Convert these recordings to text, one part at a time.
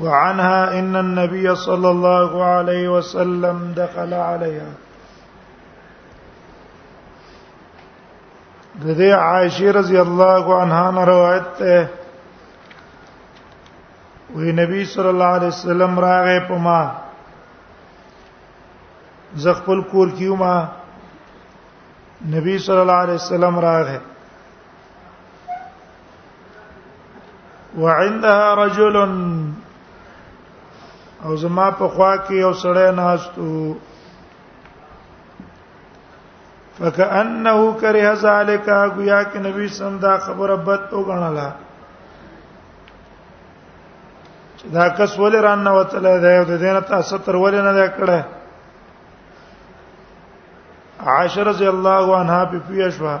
وعنها ان النبي صلى الله عليه وسلم دخل عليها د دې عائشه رضی الله عنها نه روایت ده وی نبی صلی الله علیه وسلم راغې په ما ز خپل کور کیو ما نبی صلی الله علیه وسلم راغې وعندها رجل او زما په خوا کې یو سړی ناستو فكأنه كره ذلك گویا کې نبی سم دا خبره بد وګڼله دا کس ولې ران نه وتله دا یو د دینه تاسو تر ولې نه دا کړه عائشہ رضی الله عنها په پیښه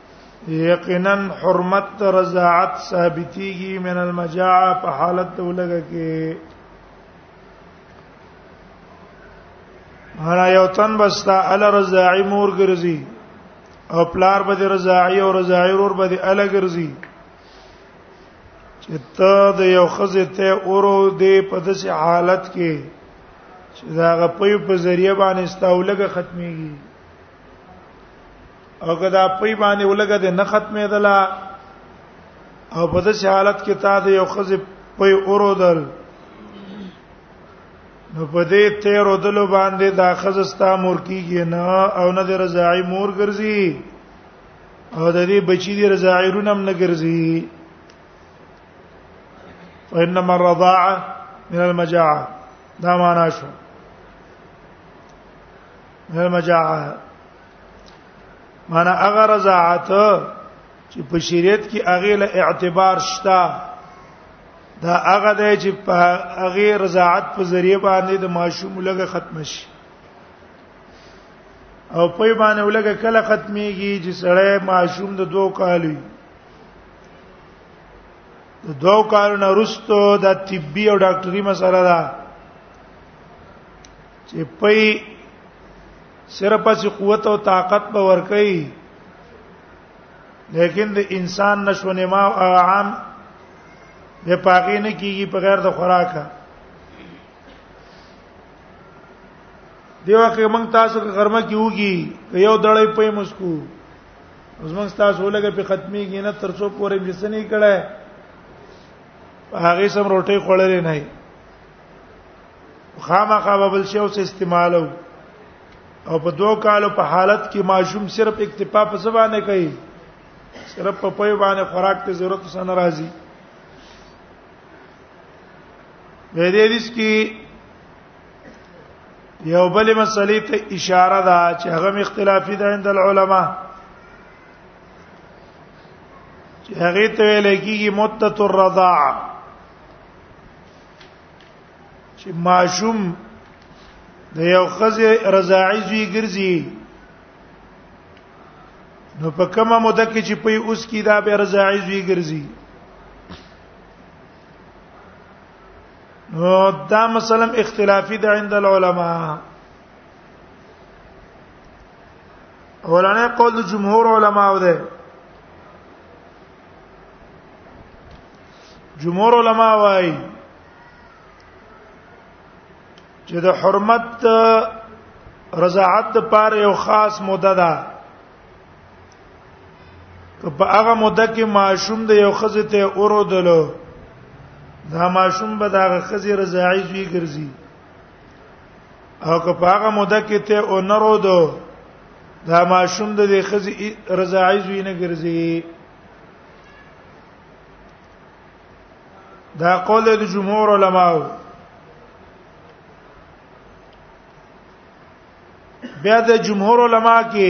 یقینا حرمت رضاعت ثابتيږي من المجاعه په حالت دولګه کې هر یو تن بستا ال رضاعي مور ګرځي او پلار به رضاعي او رضاعي ور به ال ګرځي چې ته د یو خزه ته اورو دې په داسې حالت کې چې دا غپې په ذریعہ باندې ستاولګه ختميږي او که دا پی باندې ولګه د نه ختمه دلا او په داسې حالت کې تا د یو خزه پی اورودل نو په دې تیر ودل باندې دا خزه ستا مور کیږي نه او نه د رضای مور ګرځي او د دې بچی د رضای رونم نه ګرځي وانما الرضاعه من المجاعه دا معنا شو من المجاعه معنا هغه رضاعت چې په شریعت کې هغه له اعتبار شته دا هغه دی چې په هغه رضاعت په ذریعہ باندې د ماشوم لګه ختم شي او په باندې ولګه کله ختميږي چې سړی ماشوم د دوه کالو د دوه کالو نه رستو د طبي او ډاکټري مسله ده چې پي صرف چې قوت او طاقت به ور کوي لیکن د انسان نشونه ما او عام به پاګې نه کیږي په غیر د خوراکه دیو کې موږ تاسو کې غرمه کیږي یو دړې پې مسکو اوس موږ تاسو ولګه په ختمي کې نه ترڅو پورې بسنې کړه هغه سم روټي خوړلې نه خامخا بل شی اوس استعمالو او په دوه کالو په حالت کې ماشوم صرف اکتفا په زبانه کوي صرف په پوی باندې خوراک ته ضرورت سره ناراضي د دې حدیث کې یو بل مسلې ته اشاره ده چې هغه اختلافي ده عند العلماء چې هغه ته ویل کېږي مدته الرضاعه چې ماشوم د یو خزه رضاعي زوی ګرځي نو په کومه مده کې چې په اوس کې دا به رضاعي زوی ګرځي نو دا مثلا اختلافي ده عند العلماء اولانه قول جمهور علماء ده جمهور علما وايي چې د حرمت رضاعت د پار یو خاص مدده ده که په هغه مدده کې ماشوم د یو خزه ته اورودلو دا ماشوم به دا خزه رضاعي زوی ګرځي او که په هغه مدده کې ته اونرودو دا ماشوم د خزه رضاعي زوی نه ګرځي دا قول د جمهور علماو بیا د جمهور علما کې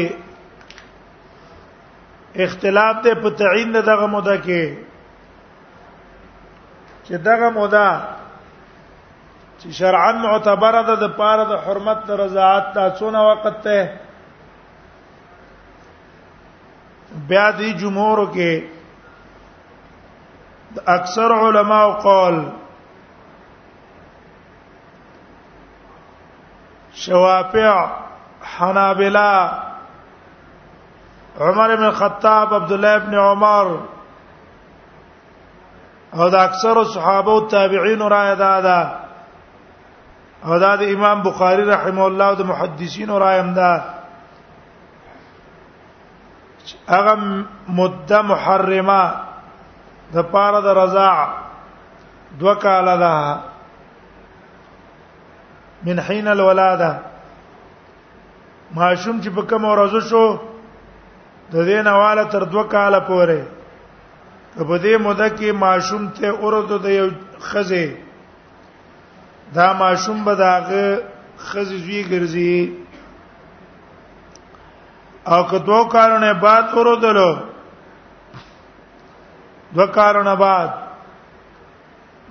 اختلاف ته په تعین دغه موده کې چې دغه موده چې شرعاً معتبره ده د پاره د حرمت د رضاعت دا څونه وخت ته بیا دی جمهور کې اکثر علما او قول شوافع حنابلہ عمر بن خطاب عبد الله ابن عمر او دا اکثر صحابه او تابعین رائے دا دا او دا د امام بخاری رحم الله او د محدثین رائے هم دا هغه مدته محرمه د پاره د رضاع دو کال ده من حين الولاده ماشوم چې په کوم ورځ شو د دې نواله تر دو کال پورې په دې مده کې ماشوم ته اورد د یو خزه دا ماشوم به داغه خزي زوی ګرځي او که دوه کارونه بعد ورودلو دوه کارونه بعد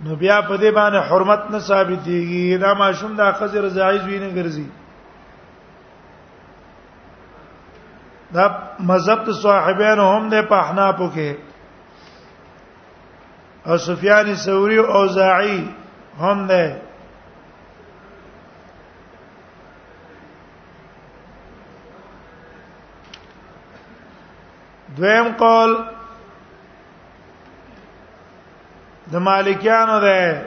نو بیا په دې باندې حرمت نه ثابتېږي دا ماشوم د خزر زایز وی نه ګرځي دا مذهب صاحبانو هم د پحنا پوکه او سفیان ثوری او اوزاعی هم ده دویم قول د مالکیانو ده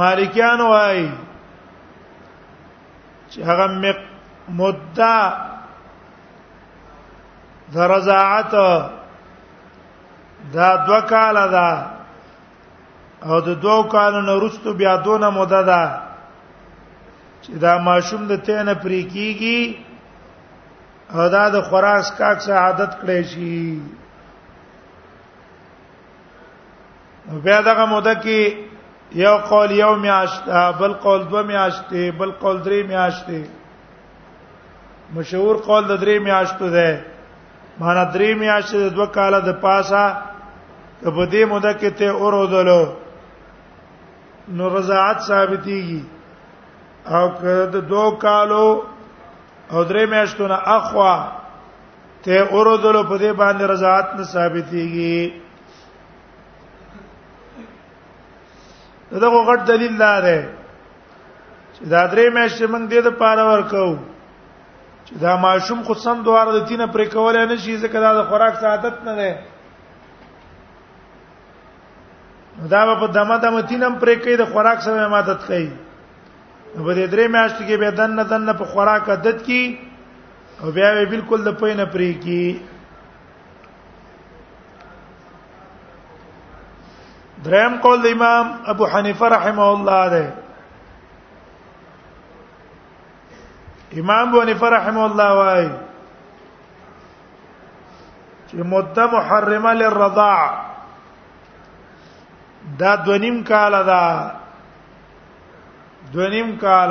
مالکیان وای چې هغه مدته د رضاعت دا دو کال دا او د دوو کالو نه وروسته بیا دونه موده ده چې دا ماشوم د تینه پرې کیږي او دا د خراس کاک سره عادت کړی شي بیا دغه موده کې یو قول یو میاشت بل قول دو میاشتې بل قول درې میاشتې مشهور قول د درې میاشتو ده معنا درې میاشتې د دوه کال د پاسه په دې موده کې ته اورودلو نو رضاعت ثابتېږي او که د دوه کالو او درې میاشتو نه اخوا ته اورودلو په دې باندې رضاعت نه ثابتېږي دغه غټ دلیل دا دی چې دا درې میاشتې موږ دې د پاره ورکو چې دا ماشوم خو سم دواره د تینه پرې کولای نه شي ځکه دا د خوراک سعادت نه ده دا په دمه دمه تینم پرې کوي د خوراک سره ماتت کوي نو په دې درې میاشتې کې به دن دن په خوراک عادت کی او بیا به بالکل د پوی نه پرې کی دریم قول د امام ابو حنیفه رحمه الله ده امام ابو حنیفه رحمه الله وايي چې مدته محرمه للرضاع دا دونیم کال دا دونیم کال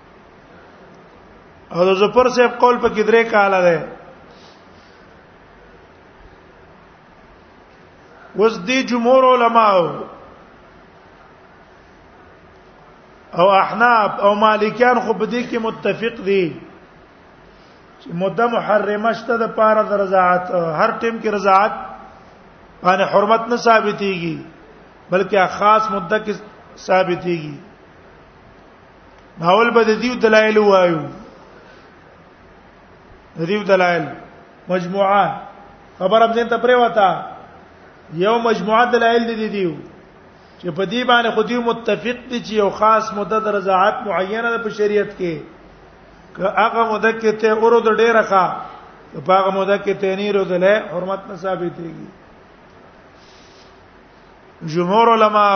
او د زفر صاحب قول په کې درې کاله ده وز دي جمهور علما او احناف او مالکیان خو په دې کې متفق دي چې مده محرمه شته د پاره د رضاعت هر ټیم کې رضاعت باندې حرمت نه ثابتېږي بلکې خاص مده کې ثابتېږي ناول به د دیو دلایل وایو د دیو دلایل مجموعه خبر اب زین ته پرې وتا یو مجموعه دلایل دي دیو چې په دې باندې خو دیو متفق دي چې یو خاص مدد رضاعت معینه ده په شریعت کې که هغه مدد کې ته اورو د ډیره ښه په هغه مدد کې ته نه روزله حرمت نه ثابتېږي جمهور علماء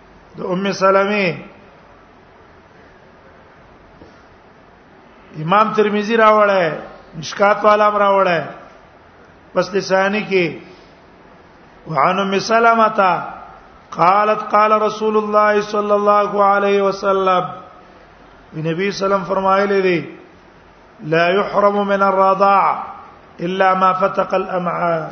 د ام سلمې امام ترمذی راوړی مشکات والا راوړی پس د ثانی کې وعن ام سلمہ قالت قال رسول الله صلی الله علیه وسلم نبی سلام فرمایلی دی لا يحرم من الرضاع الا ما فتق الامعاء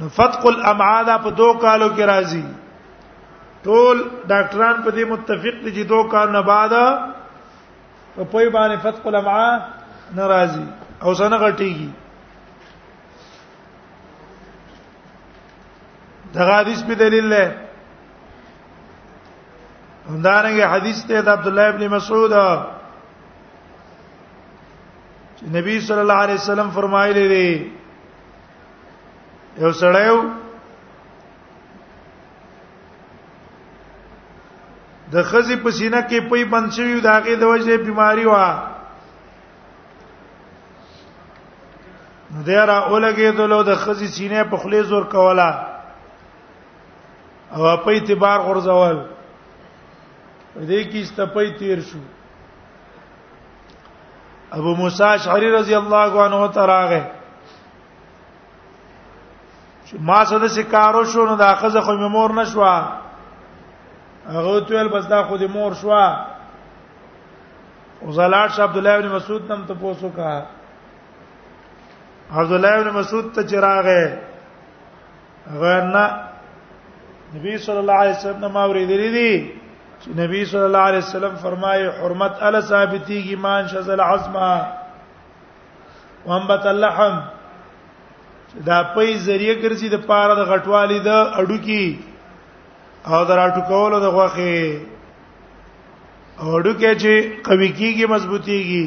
نو فتق الامعاء دا په دوه کالو کې راځي ټول ډاکټران په دې متفق دي چې دوه کال نه بعد په پوی باندې فتق الامعاء ناراضي او څنګه غټيږي دا حدیث په دلیل له همدارنګ حدیث ته د عبد الله ابن مسعود چې نبی صلی الله علیه وسلم فرمایلی دی یو سړیو د خزي په سینه کې پي بند شوی دا غي د وجه بیماری وا نو دیرا اولګې دلو د خزي سینه په خلی زور کولا او په اعتبار غرزول دې کې استپې تیر شو ابو موسی اشعری رضی الله عنه تراغه ما سره د شکارو شو نو دا خزه خو مور نشوا هغه تل بس دا خو د مور شوا وزلات شاه عبد الله بن مسعود تم ته پوسو کا عبد الله بن مسعود ته چراغه غیر نه نبی صلی الله علیه وسلم ما ورېدلې دي چې نبی صلی الله علیه وسلم فرمایي حرمت ال ثابتيږي مان شذ العظم وانبت اللحم دا په ذریعہ ګرځي د پاره د غټوالي د اډو کی او دراټو کولو د غوخه او اډو کې چې قوي کیږي مضبوطيږي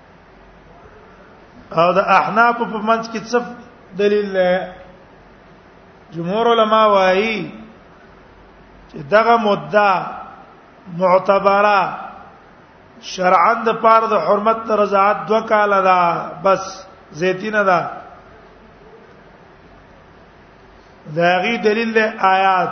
او د احناف په منځ کې څه دلیل دی جمهور علما وایي چې دغه مدعا معتبره شرعاً د پاره د حرمت تر رضاعت دوه کاله ده بس زیتینه ده دا غي دلیل له آیات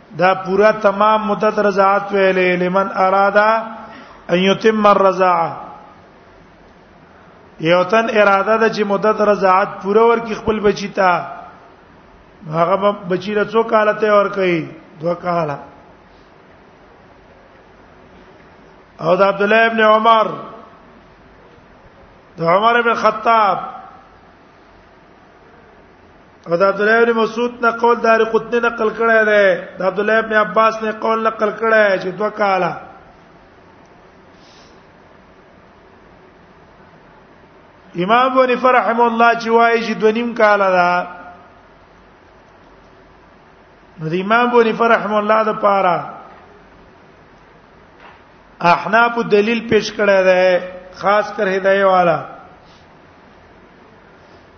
دا پورا تمام مدت رضاعت ویلې لمن ارادا ان یتم الرضاعه یو تن اراده ده چې مدت رضاعت پوره ورکی خپل بچی ته هغه بچی له څو کال ته ور کوي دوه کاله او د عبد الله ابن عمر د عمر ابن خطاب او د عبد الله ابن مسعود نه قول دار قطنی نقل کړی دی د عبد الله ابن عباس نه قول نقل کړی چې دوه کاله امام ابو حنیفه رحم الله چې وایي چې دوه نیم کاله ده نو د امام ابو حنیفه رحم الله د پاره احناف دلیل پیش کړی دی خاص کر هدايه والا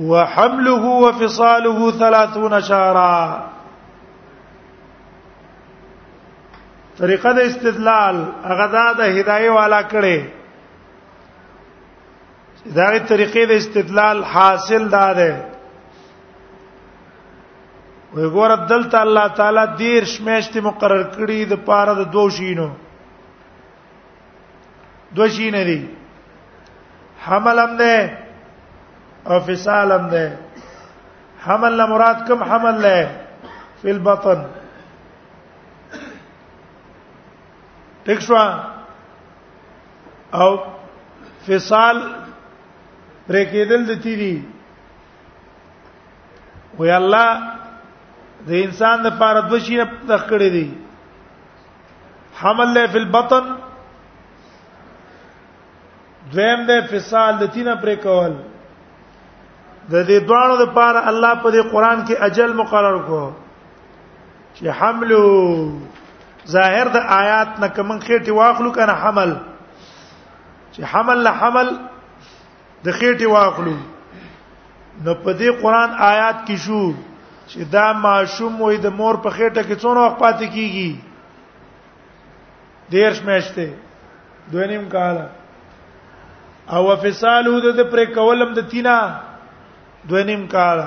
وحمله وفصاله 30 شهرا طریقه د استدلال هغه دا د هدايه والا کړي دا غي طریقې د استدلال حاصل دا ده وی ګور دلته الله تعالی دیر شمیشت مقرر کړی د پاره د دوه شینو دو شي نه دي حمل هم ده او فصال هم ده حمل نه مراد کوم حمل له فی البطن ٹھیک شو او فصال پرې کېدل د تیری وی الله د انسان د پاره د شي تخ کړی دی حمل له فی البطن دویم د فصال د تینه پر کول د دې دوانو د پاره الله په دې قران کې اجل مقرر کو چې حمل ظاهر د آیات نه کوم خېټي واخلو کنه حمل چې حمل له حمل د خېټه واخلو نو په دې قران آیات کې شو چې دا ماشوم وې د مور په خېټه کې څونه وخت پاتې کیږي دیرش میاشتې دوه نیم کال او فصالو د پر کولم د تینا دوه نیم کال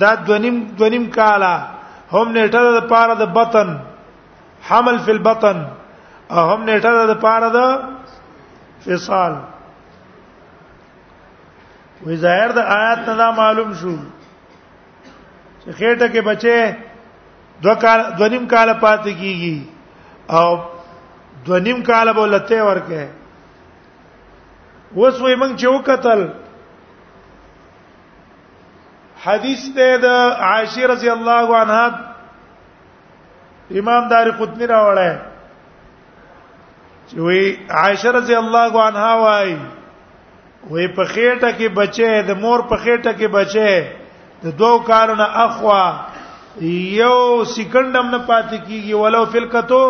دا دوه نیم دوه نیم کال هم نیټه د پاره د بطن حمل فی البطن او هم نیټه ده د پاره ده فصال وی ظاهر د آیات نه معلوم شو چې خېټه کې بچي دو کال دو نیم کال پاتې کیږي او دو نیم کال به لته ورکه وس وې موږ چې وکتل حدیث ته د عائشه رضی الله عنها امام دار قطنی راوړی چې وی عائشه رضی الله عنها وای وی په خېټه کې بچي د مور په خېټه کې بچي د دوو کالو نه اخوا یو سکند هم نه پاتې کیږي ولو فلکتو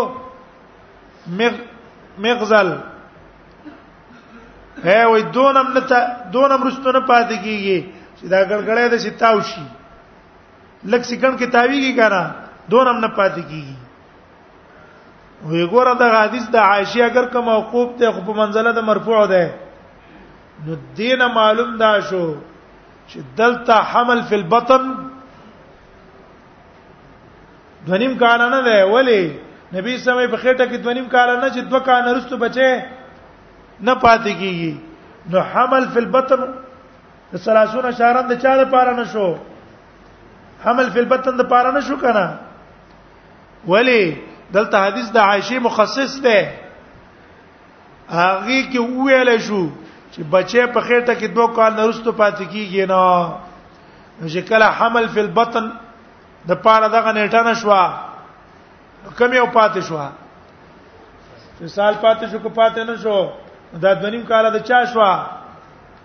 مغزل هه وای دونم نه دونم رستو نه پاتې کیږي چې دا ګړګړې د شتاو شي لک سکند کې تاویږي کنه دون هم نه پاتې کیږي وی ګوره دا حدیث د عائشه اگر کوم موقوف ته خو په منزله د مرفوع ده نو دین معلوم دا شو چې دلته حمل فی البطن دونیم کال نه ده ولی نبی سمې په خېټه کې دونیم کال نه چې دوه کال نرسته بچي نه پاتې کیږي نو حمل فی البطن د 30 شهرن د چا لپاره نشو حمل فی البطن د لپاره نشو کنه ولی دلته حدیث د عائشه مخصص ده هغه کې ویل شو چې بچي په خېټه کې دوه کال نرستو پاتې کیږي نه چې کله حمل فی البطن د پاره دغه نیټه نشوا کم یو پاتې شو مثال پاتې شو کو پاتې نه شو دا دنیم کال د چا شو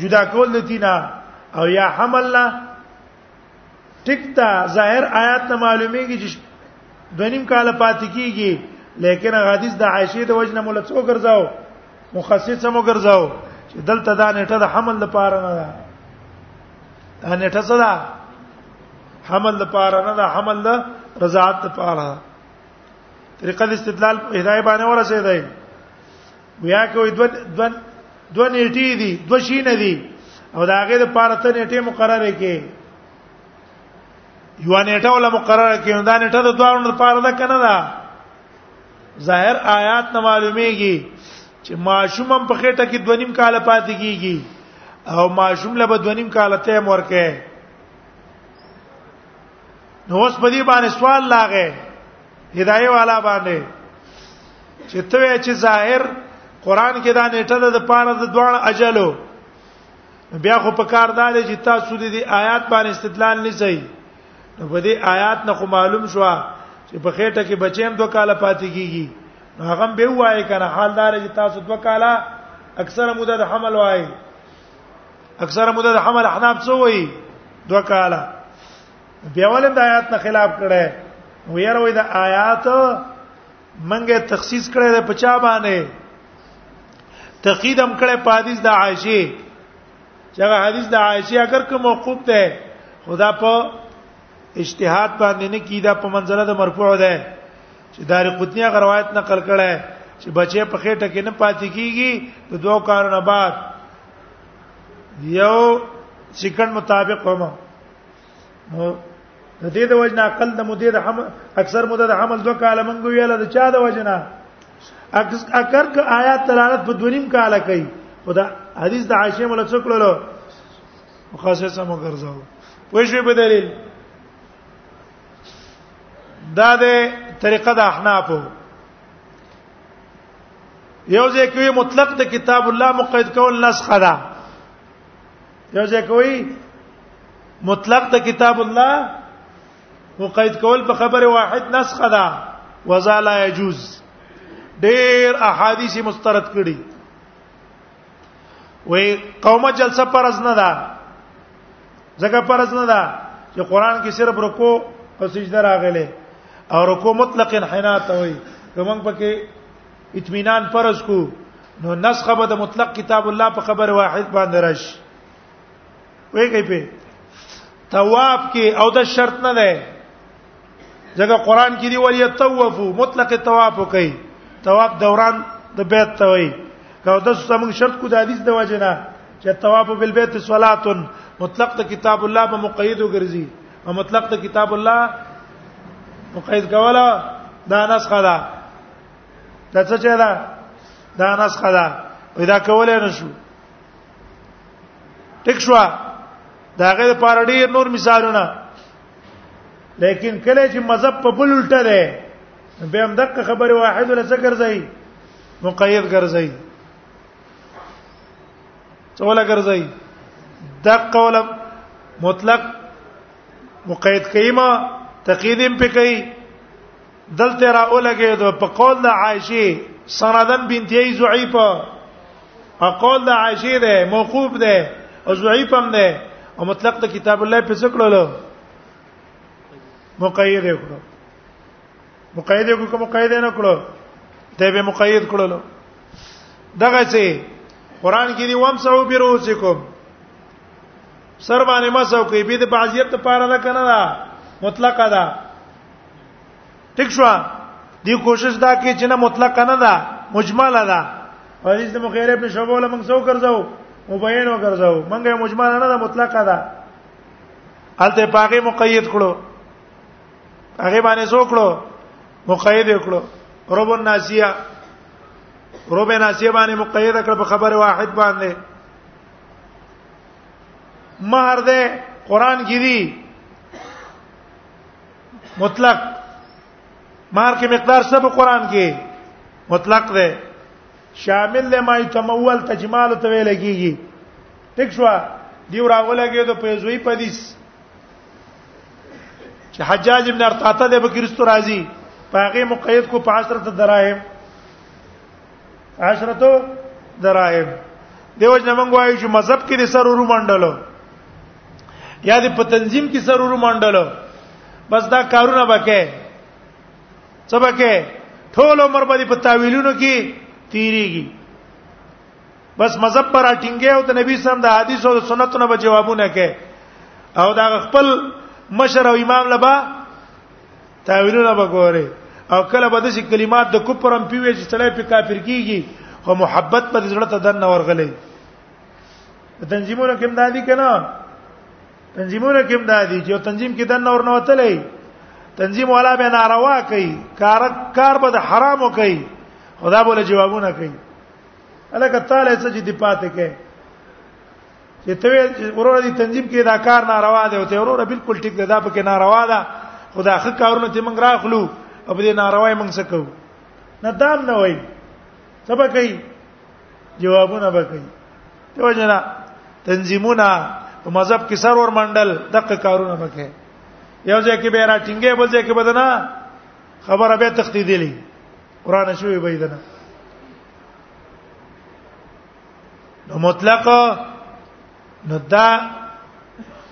جدا کول د تینا او یا حملنا ټیک تا ظاهر آیات ته معلومیږي چې دونیم کال پاتې کیږي لیکن حدیث د عائشه د وجنه مولا څو ګرځاو مخصص مو ګرځاو چې دلته دا نیټه د حمل لپاره نه ده دا نیټه څه ده حمل لپاره نه ده حمل ده رضاعت لپاره طریقه د استدلال په هدايه باندې ورسېدای ویا کوي دو دو دو نیټې دي دو شي نه دي او دا هغه د پاره ته نیټه مقرره کې یو نیټه ولا مقرره کې دا نیټه د دوه لپاره ده کنه دا ظاهر آیات نه معلومیږي چې ماشوم هم په خېټه کې دونیم کال پاتې کیږي او ماشوم له دونیم کال ته مورکه نو اوس په دې باندې سوال لاغې هدايه والا باندې چې ته چې ظاهر قران کې دا نیټه ده د پاره د دوه اجلو بیا خو په کار دار چې تاسو دې آیات باندې استدلال نه شي نو په دې آیات نه خو معلوم شو چې په خېټه کې بچیم دوه کاله پاتې کیږي نو هغه به وایي کنه حال دار چې تاسو دوه کاله اکثره موده د حمل وایي اکثر مده د حمل احناف څو وي دوه کاله بیا ولې د آیات نه خلاف کړي ویره وې د آیات منګه تخصیص کړي د پچا باندې تقیدم کړي په حدیث د عائشه چې هغه حدیث د عائشه اگر که موقوف ده خدا په اجتهاد باندې نه کیدا په منزله د مرفوع ده چې دار قطنی هغه روایت نقل کړي چې بچي په خېټه کې نه پاتې کیږي د دوه کارونه بعد یو سکند مطابق هم نو د دې د وجنه عقل د مدې د حمل اکثر مدې د حمل دوه کاله مونږ ویل د چا د وجنه اکثر ک آیات تلالت په دونیم کاله کوي خدا حدیث د عائشه مولا څکلو مخاصه سم ګرځاو وې شوی په دلیل دا د طریقه د احنافو یو ځکه مطلق د کتاب الله مقید کول نسخه ده یو ځکه وی مطلق د کتاب الله مقید کول په خبره واحد نسخه ده وزالا یجوز ډیر احادیث مسترد کړي وې قومه جلسه پرز نه ده ځکه پرز نه ده چې قران کې صرف رکوع او سجده راغلي او رکوع مطلق انحنات وي کوم پکې اطمینان فرض کو نو نسخه به د مطلق کتاب الله په خبر واحد باندې راشي وایي په طواف کې او د شرط نه ده ځکه قران کې دی ولی طوافو مطلق طواف کوي طواف دوران د بیت ته وایي او د سمون شرط کو د حدیث د وجه نه چې طواف بالبیت صلات مطلق د کتاب الله په مقید وګرځي او مطلق د کتاب الله مقید کولا دا نس خدا دا څه چې دا دا نس خدا پیدا کولای نشو ټیک شو دا غیر پارډي نور مثالونه لیکن کله چې مذهب په بل الټه ده به هم دغه خبره واحد ولا ذکر ځای مقید ګرځي څوله ګرځي دغه ولا مطلق مقید کیما تقیدم پکې دلته را اولګه د په قول د عائشه سندن بنت ای ضعیف او قول د عائشه ده موقوف ده او ضعیف هم ده او مطلق د کتاب الله په څکړه له مقید کړو مقید کو کوم مقید نه کړو ته به مقید کړو دغه چې قران کې دی وامسحو بروسکم سر باندې مسو کوي به د بعضیت لپاره نه کنه مطلقه ده ټیک شو دی کوشش دا کې چې نه مطلق نه ده مجمله ده حدیث د مخیر ابن شعبه ولا موږ څو ګرځاو مبین وګرځاو موږ یې مجمله نه ده مطلق ده الته پاګه مقید کړو هغه باندې څو کړو مقید کړو رب الناسیه رب الناسیه باندې مقید کړ په خبر واحد باندې مہر دے قران کې دي مطلق مار کې مقدار سب قران کې مطلق ده شامل له ما یتمول تجمال ته ویل کیږي ټیک شو دی راغله کې د پیزوی پدیس چې حجاج ابن ارطاطه د بکرستو راضي پاغه مقید کو 15 دراهم 10 دراهم دیو جن موږ وایو چې مذهب کې سر ورو منډلو یا دې په تنظیم کې سرور منډل بس دا کارونه وکې سبکه ټول عمر باندې په تاویلونو کې تیریږي بس مذهب پر اټینګه او د نبی سم د حدیث او سنتونو به جوابونه کې او دا خپل مشر او امام لبا تاویلونه وګوره او کله به د شي کلمات د کوپرم پیوي چې سړی په کافر کیږي خو محبت په زړه ته دنه ورغلې تنظیمونو کې مدادي کنه تنظیمونو کې مدادي چې تنظیم کې دنه ورنه وتلې تنظیم والا به ناروا کوي کار کار به حرامو کوي خدا بوله جوابونه کوي الکه تعالی څه چې دی پاتې کې چې ته ورور دي تنظیم کې دا کار ناروا دی او ته ورور بالکل ټیک ده دا پکې ناروا ده خدا خ کارونه ته موږ راخلو او دې ناروا موږ څه کوو نه دام نه وای سبا کوي جوابونه وکړي ته وجنا تنظیمونه په مذهب کې سر ور منډل دغه کارونه وکړي یو ځای کې به را ټینګې بل ځای کې بدنا خبره به تختی دیلی قران شوی به دنا نو مطلق نو دا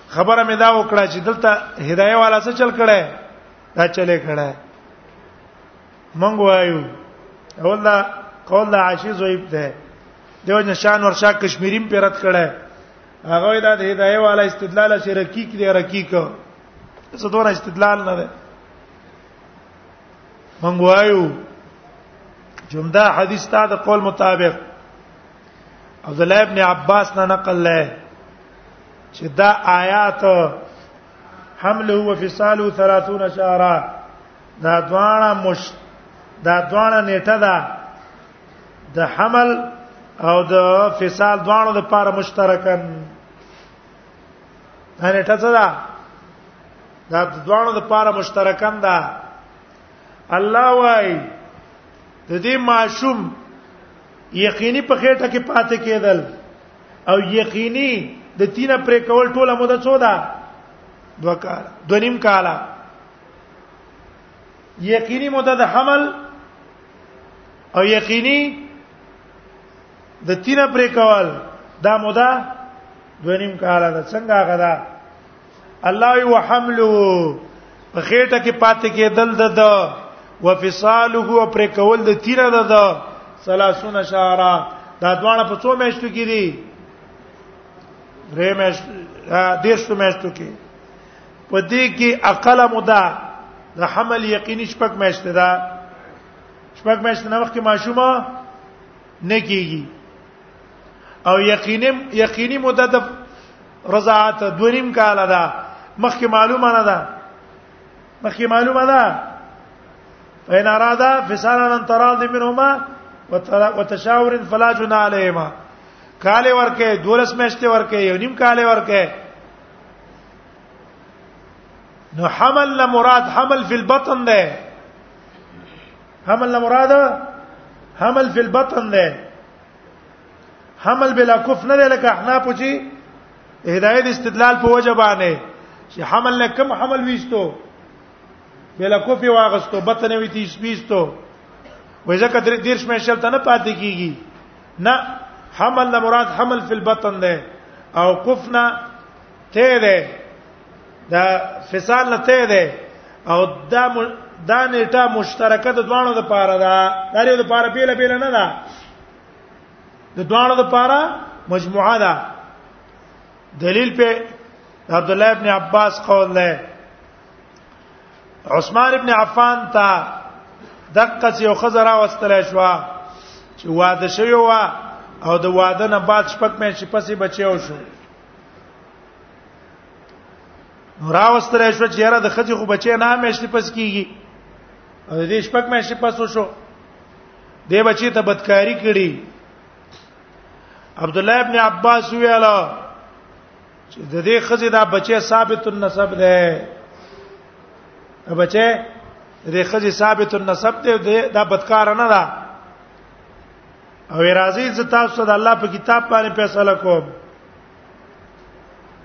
خبره مې دا وکړه چې دلته هدايه والا څه چل کړي دا چلے کړه مونږ وایو اول دا قول د عاشی زویب ده دیو جن شان ورشا کشمیریم پر رد کړه هغه دا د هدايه والا استدلال چې رقیق دی رقیق څه دور استدلال نه ده مونږ وایو جمدا حدیث تا د قول مطابق عبد الله ابن عباس نه نقل لای چې دا آیات حمله وفصاله 30 شهرا دا دواړه مش دا دواړه نیټه ده د حمل او د فصال دواړو د پاره مشترکن دا نیټه څه ده دا دواړو د پاره مشترکن ده الله وای د دې معشوم یقیني په خېټه کې پاتې کېدل او یقیني د تینه پرې کول ټوله مده څو ده دوه کال دونیم کاله یقیني مده د حمل او یقیني د تینه پرې کول دا مده دونیم کال ده څنګه غدا الله یو حملو په خېټه کې پاتې کېدل د د وفصاله او پرې کول د تینه ده ده 30 شهرا دا دوانه په څو میاشتو کې دي درې میاشتې دیرشتو میاشتو کې په دې کې اقل مده د حمل یقیني شپږ میاشتې ده شپږ میاشتې نه وخت کې ماشومه نه کیږي او یقیني یقیني مده د رضاعت دونیم کال ده مخکې معلومه نه ده مخکې معلومه ده فإن أرادا فسالا أن تراضي منهما وتشاور فلا جناح عليهما کاله ورکه دولس میشته ورکه یو نیم کاله ورکه نو حمل نه مراد حمل فی البطن ده حمل نه مراد حمل فی البطن ده حمل بلا کف نه لکه احنا پوچی هدایت استدلال په وجه باندې چې حمل نه کم حمل ویستو بلا کف واغستو بطن وی تیس ویستو وې ځکه درې دیرش مې شل ته نه پاتې کیږي نه حمل نه مراد حمل فی البطن ده او قفنا ته ده دا فصال نه ته ده او دا دا نیټه مشترکه د دوانو د پاره ده دا یو د پاره پیله پیله نه ده د دوانو د پاره مجموعه ده دلیل په عبد الله ابن عباس قول ده عثمان ابن عفان ته دقه یو خزرا واستل شو چې واده شوی و او د واده نه بعد شپږ مې چې پسې بچیو شو راوستره شو چې یاره د خځې خو بچي نه مېشتي پس کیږي او دې شپک مېشتي پس وشو دې بچي ته بدکاری کړي عبد الله ابن عباس ویاله چې د دې خزې دا بچي ثابت النسب ده بچي د دې خزې ثابت النسب ده دا بدکار نه ده او راځي چې تاسو د الله په کتاب باندې فیصله کوم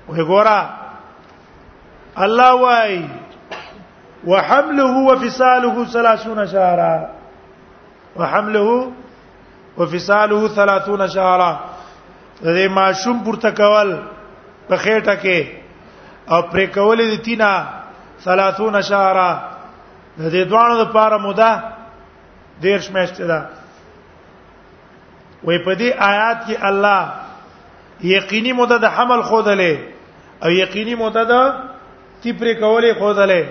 وې ګورا الله وای وحمله وفصاله 30 شهرا وحمله وفصاله 30 شهرا دې ماشوم پورته کول په خېټه کې او پرې کولې دي تینا 30 شهرا د دې دوانو لپاره موده دیر شمشته ده وې په دې آیات کې الله یقیني مدد حمل خودلې او یقیني مدد تیپری کولې خودلې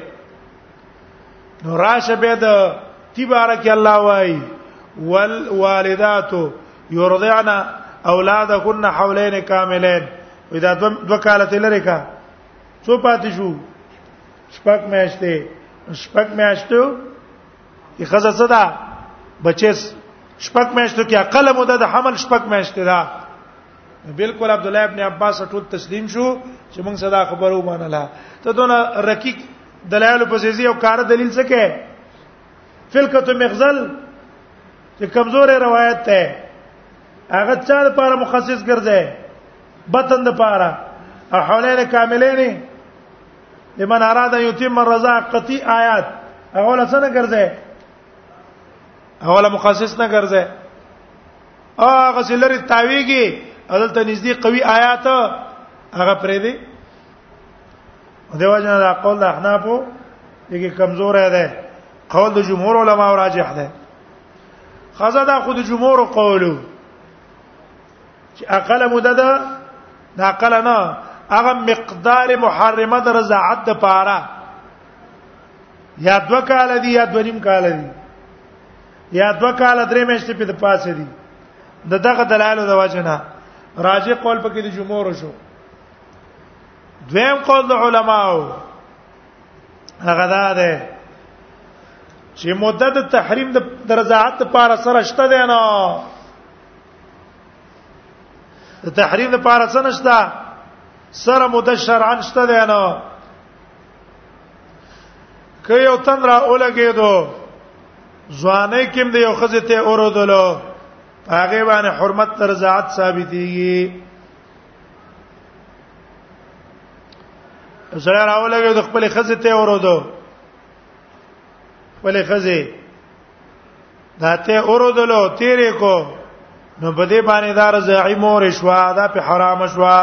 نو راشه به د تبارک الله وای والوالدات يرضعن اولادکن حولین کاملین ودا دو کاله تلری کا څو پاتې شو شپږ میاشتې شپږ میاشتو کی خزه صدا بچس شپک میاشتو کې اقل مده د حمل شپک میاشتې ده بالکل عبد الله ابن عباس ټول تسلیم شو چې موږ صدا خبرو مانلا ته دونه رقیق دلایل په زیزي او کار دلیل څه کې فلکه مخزل چې کمزورې روایت ده هغه چا لپاره مخصص ګرځي بطن لپاره او حولین کاملین لمن اراد یتم الرضا قطعی آیات هغه له څنګه ګرځي هغه له مخصص نه ګرځي هغه سلری تاویږي عدالت نږدې قوي آیات هغه پرې دی دیو جن دا قول د احنافو دغه کمزور دی قول د جمهور علما راجح دی خزه دا خود جمهور قولو چې اقل مدد دا اقل نه هغه مقدار محرمه د رضاعت د پاره یا دو کال دی یا دو نیم کال دی یا دو کال درې میاشتې په پاسه دی د دغه دلایلو د وجنه راجع قول پکې د جمهور شو دویم قول د علماو هغه دا ده چې مدد تحریم د رضاعت لپاره سره شته دی نه د تحریم لپاره څه نشته سره مده شرعا شته دی نه که یو تن را اولګېدو ځواني کوم دی یو خزه ته اورودلو هغه باندې حرمت تر ذات ثابتېږي زړه راولګې د خپل خزه ته اورودو خپل خزه دا ته اوردلو تیرې کو نو په دې باندې دار زعی مور شوا دا په حرام شوا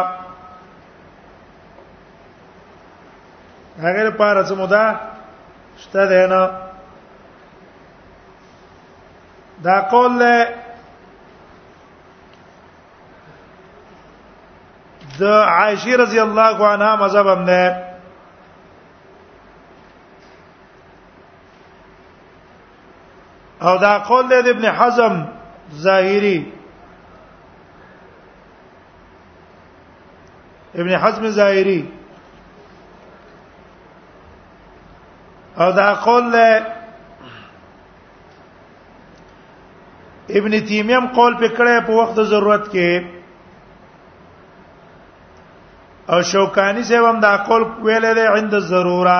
هغه لپاره څه مودا شته ده نه دا قول له د عائشه رضی الله عنها مذهب هم ده او دا قول د ابن حزم ظاهری ابن حزم ظاهری او دا قول له ابن تیمیه قول پکړه په وخت ضرورت کې او شوکانی صاحب هم دا قول ویل دی عند الضروره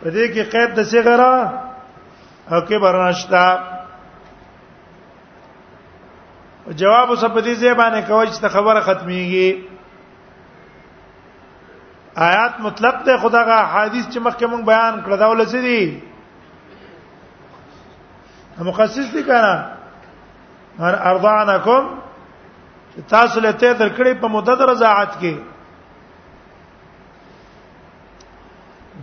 په دې کې قید د صغرا او کې برناشتا جواب اوس په دې ځای باندې کوي چې خبره ختميږي آیات مطلق ته خدغه حدیث چې مخکې مونږ بیان کړ دا ولسی دي مخصص دي کنه هر ارضانکم تاسو له ته درکړې په مدد رضاعت کې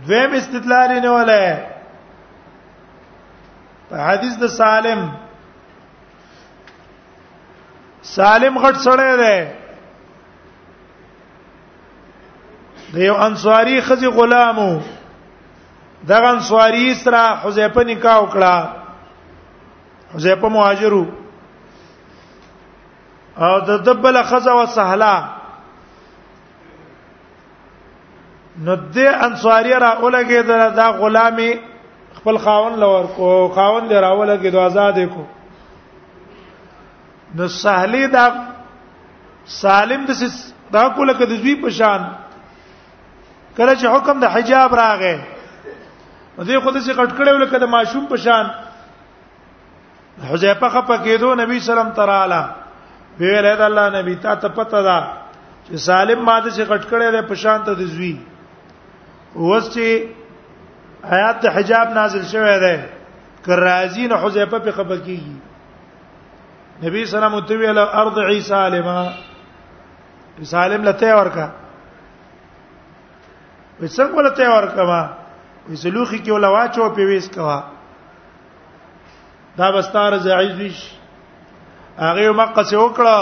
دویم استدلال نه ولای په حدیث د سالم سالم غټ سړی دی د یو انصاری خزي غلامو دغه انصاری سره حذیفه نکاح وکړه حذیفه مهاجرو او د دبل خزه وسهلا نو د انصاری را اولګه دا, دا غلامي خپل خاون لور کو خاون دی راوله کې د آزاد کو نو سهلی دا سالم د دا کوله کې د زوی په شان کله چې حکم د حجاب راغې نو دې خود سي کټکړې ولکه د ماشوم په شان حذیفه خپ کېدو نبی سلام تراله ویل اې الله نبی تا ته پته ده چې سالم ماده چې غټ کړي ده په شان ته د زوی اوس چې آیات د حجاب نازل شوه ده کرازین حذیفه په خپ کېږي نبی سلام او تویل ارض عیسی سالمه سالم لته ورکا وسنګ ولته ورکا ما وسلوخي کې ولا واچو په ویس کوا دا بستار زعیز ویش هغه مکه څخه وکړه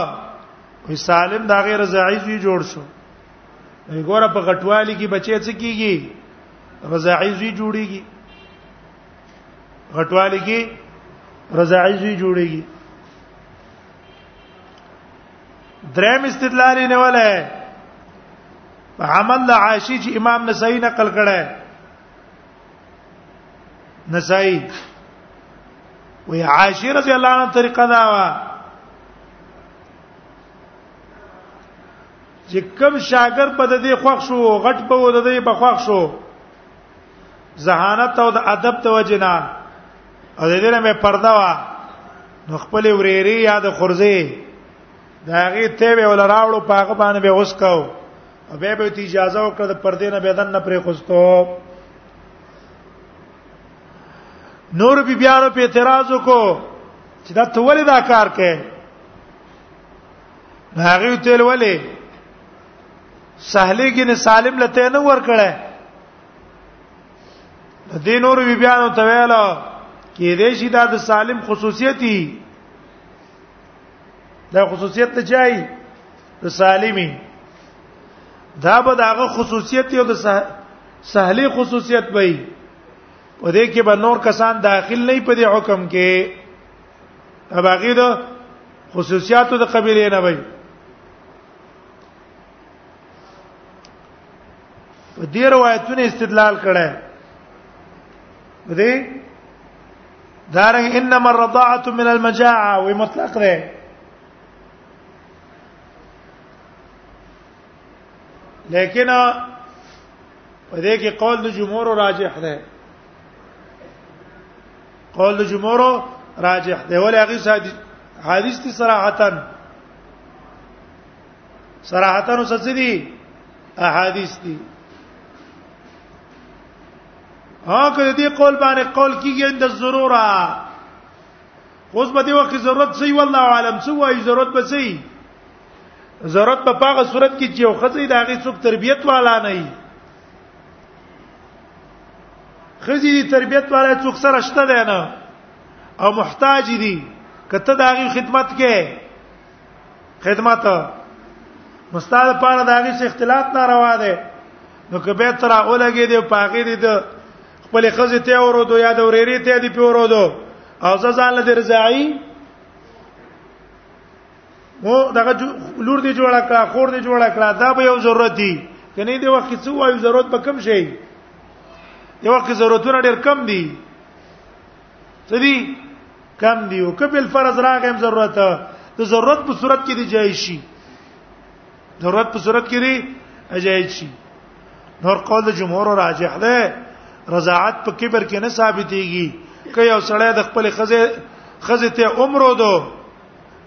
وی سالم دا غیر زعیز وی جوړ شو ګوره په غټوالي کې بچي څه کیږي رضاعیزي جوړیږي غټوالي کې رضاعیزي جوړیږي دریم استدلال نه ولا عمل عاشی چې امام نسائی نقل کړه نسائی وی عائشه رضی الله عنها طریقه دا وا چې کوم شاګر په دې خوښ شو غټ په ود دې په خوښ شو زهانت او د ادب توجنا او دې نه مې پرده وا نو خپل وريري یاد خورځي دا غي ته به ول راوړو پاګه باندې به اوس کاو او به به اجازه وکړه د پردې نه بدن نه پرې خوستو نور بی بیانو په اعتراض وکړو چې دا ته ولې دا کار کوي هغه تل ولې سهلې کې نه سالم لته نه ور کړه د دې نور بی بیانو ته ویل کې دې شي دا د سالم خصوصیتي دا خصوصیت ته چای د سالمی دا به داغه خصوصیت یو د سهلی خصوصیت وي په دې کې به نور کسان داخل نه په دې حکم کې باقي د خصوصیاتو د قبيله نه وي په دې روایتونو استدلال کړه دې دارنګ انما الرضاعه من المجاعه ومطلق ده لیکن په دې کې قول د جمهور راجح ده قول د جمهور راجح ده ولې هغه سادي حدیث دي صراحتن صراحتن څه دي احادیث دي ها کله دې قول باندې قول کیږي د ضروره اوس به دی وخت ضرورت سي والله عالم څه وایي ضرورت به سي ضرورت په هغه صورت کې چې یو خزې د هغه څوک تربيت والا نه وي خزې دي تربيت والا څوک سره شته دی نه او محتاج دي کته د هغه خدمت کې خدمت مستاد پاره د هغه اختلاف ناروا دی نو که به تر اولګې دی پاګې دی خپل خزه ته اورو دو یا د ورېری ته دی پیورو دو او ځان له درځای مو دغه لور دی جوړه کړه خور دی جوړه کړه دا به یو ضرورت دی کني دی وخت څو وایو ضرورت به کم شي دی وخت ضرورتونه ډیر کم دي څه دي کم دي او کبل فرض راغم ضرورت د ضرورت په صورت کې دی جای شي ضرورت په صورت کې لري اجازه شي نور قول جمهور راجح ده رضاعت په کبر کې نه ثابتېږي که یو سړی د خپل خزه خزه ته عمر ودو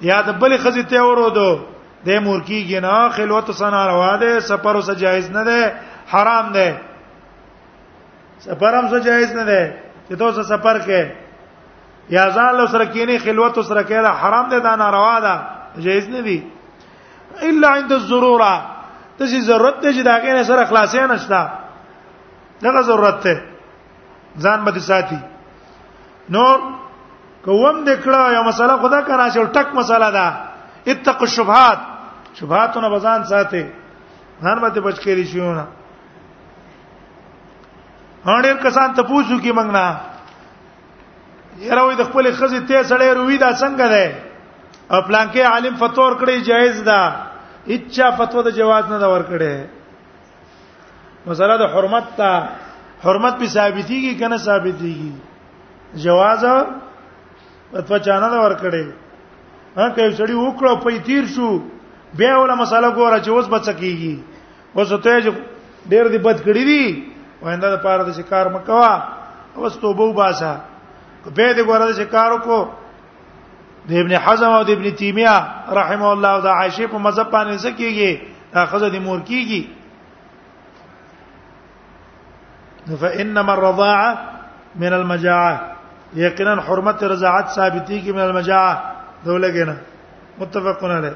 یا د بل خزه ته ورودو د مور کیږي نه خلوت سنا روا ده سفر اوس جایز نه ده حرام ده سفر هم څه جایز نه ده چې تاسو سفر کې یا ځان له سره کینې خلوت سره کېله حرام ده دا ناروا ده جایز نه دي الا عند الضروره د دې ضرورت ته چې دا غیر سره خلاصې نشته دغه ضرورت ته ځان به ساتي نور کوم د کړه یو مسله خدا کرا چې ټک مسله ده اتقوا الشبهات شبهاتونه بزان ساتي ځان به بچ کړی شيونه هډیر کسان ته پوښتنه کوي موږ نه یره وې د خپل خزې ته سړې روي دا څنګه ده او پلانکې عالم فتور کړی جایز ده اچا فتوا د جواز نه دا ور کړی مسله د حرمت ته حرمت به ثابتيږي کنه ثابتيږي جواز فتوا چانه دا ور کړی ها که سړی وکړو په تیر شو بیا ولا مسله ګوره چې اوس بچ کیږي اوس ته چې ډېر دی بد کړی دی ویندا د پاره د شکار مکوا اوس توبه وباسه به دې ګوره د شکار کو د ابن حزم او د ابن تیمیه رحم الله او د عائشه په مذهب باندې څه کیږي اخذ د مور کیږي فانما الرضاعه من المجاعه یقینا حرمت رضاعت ثابتی کی من المجاعه دولګینا متفقون علیه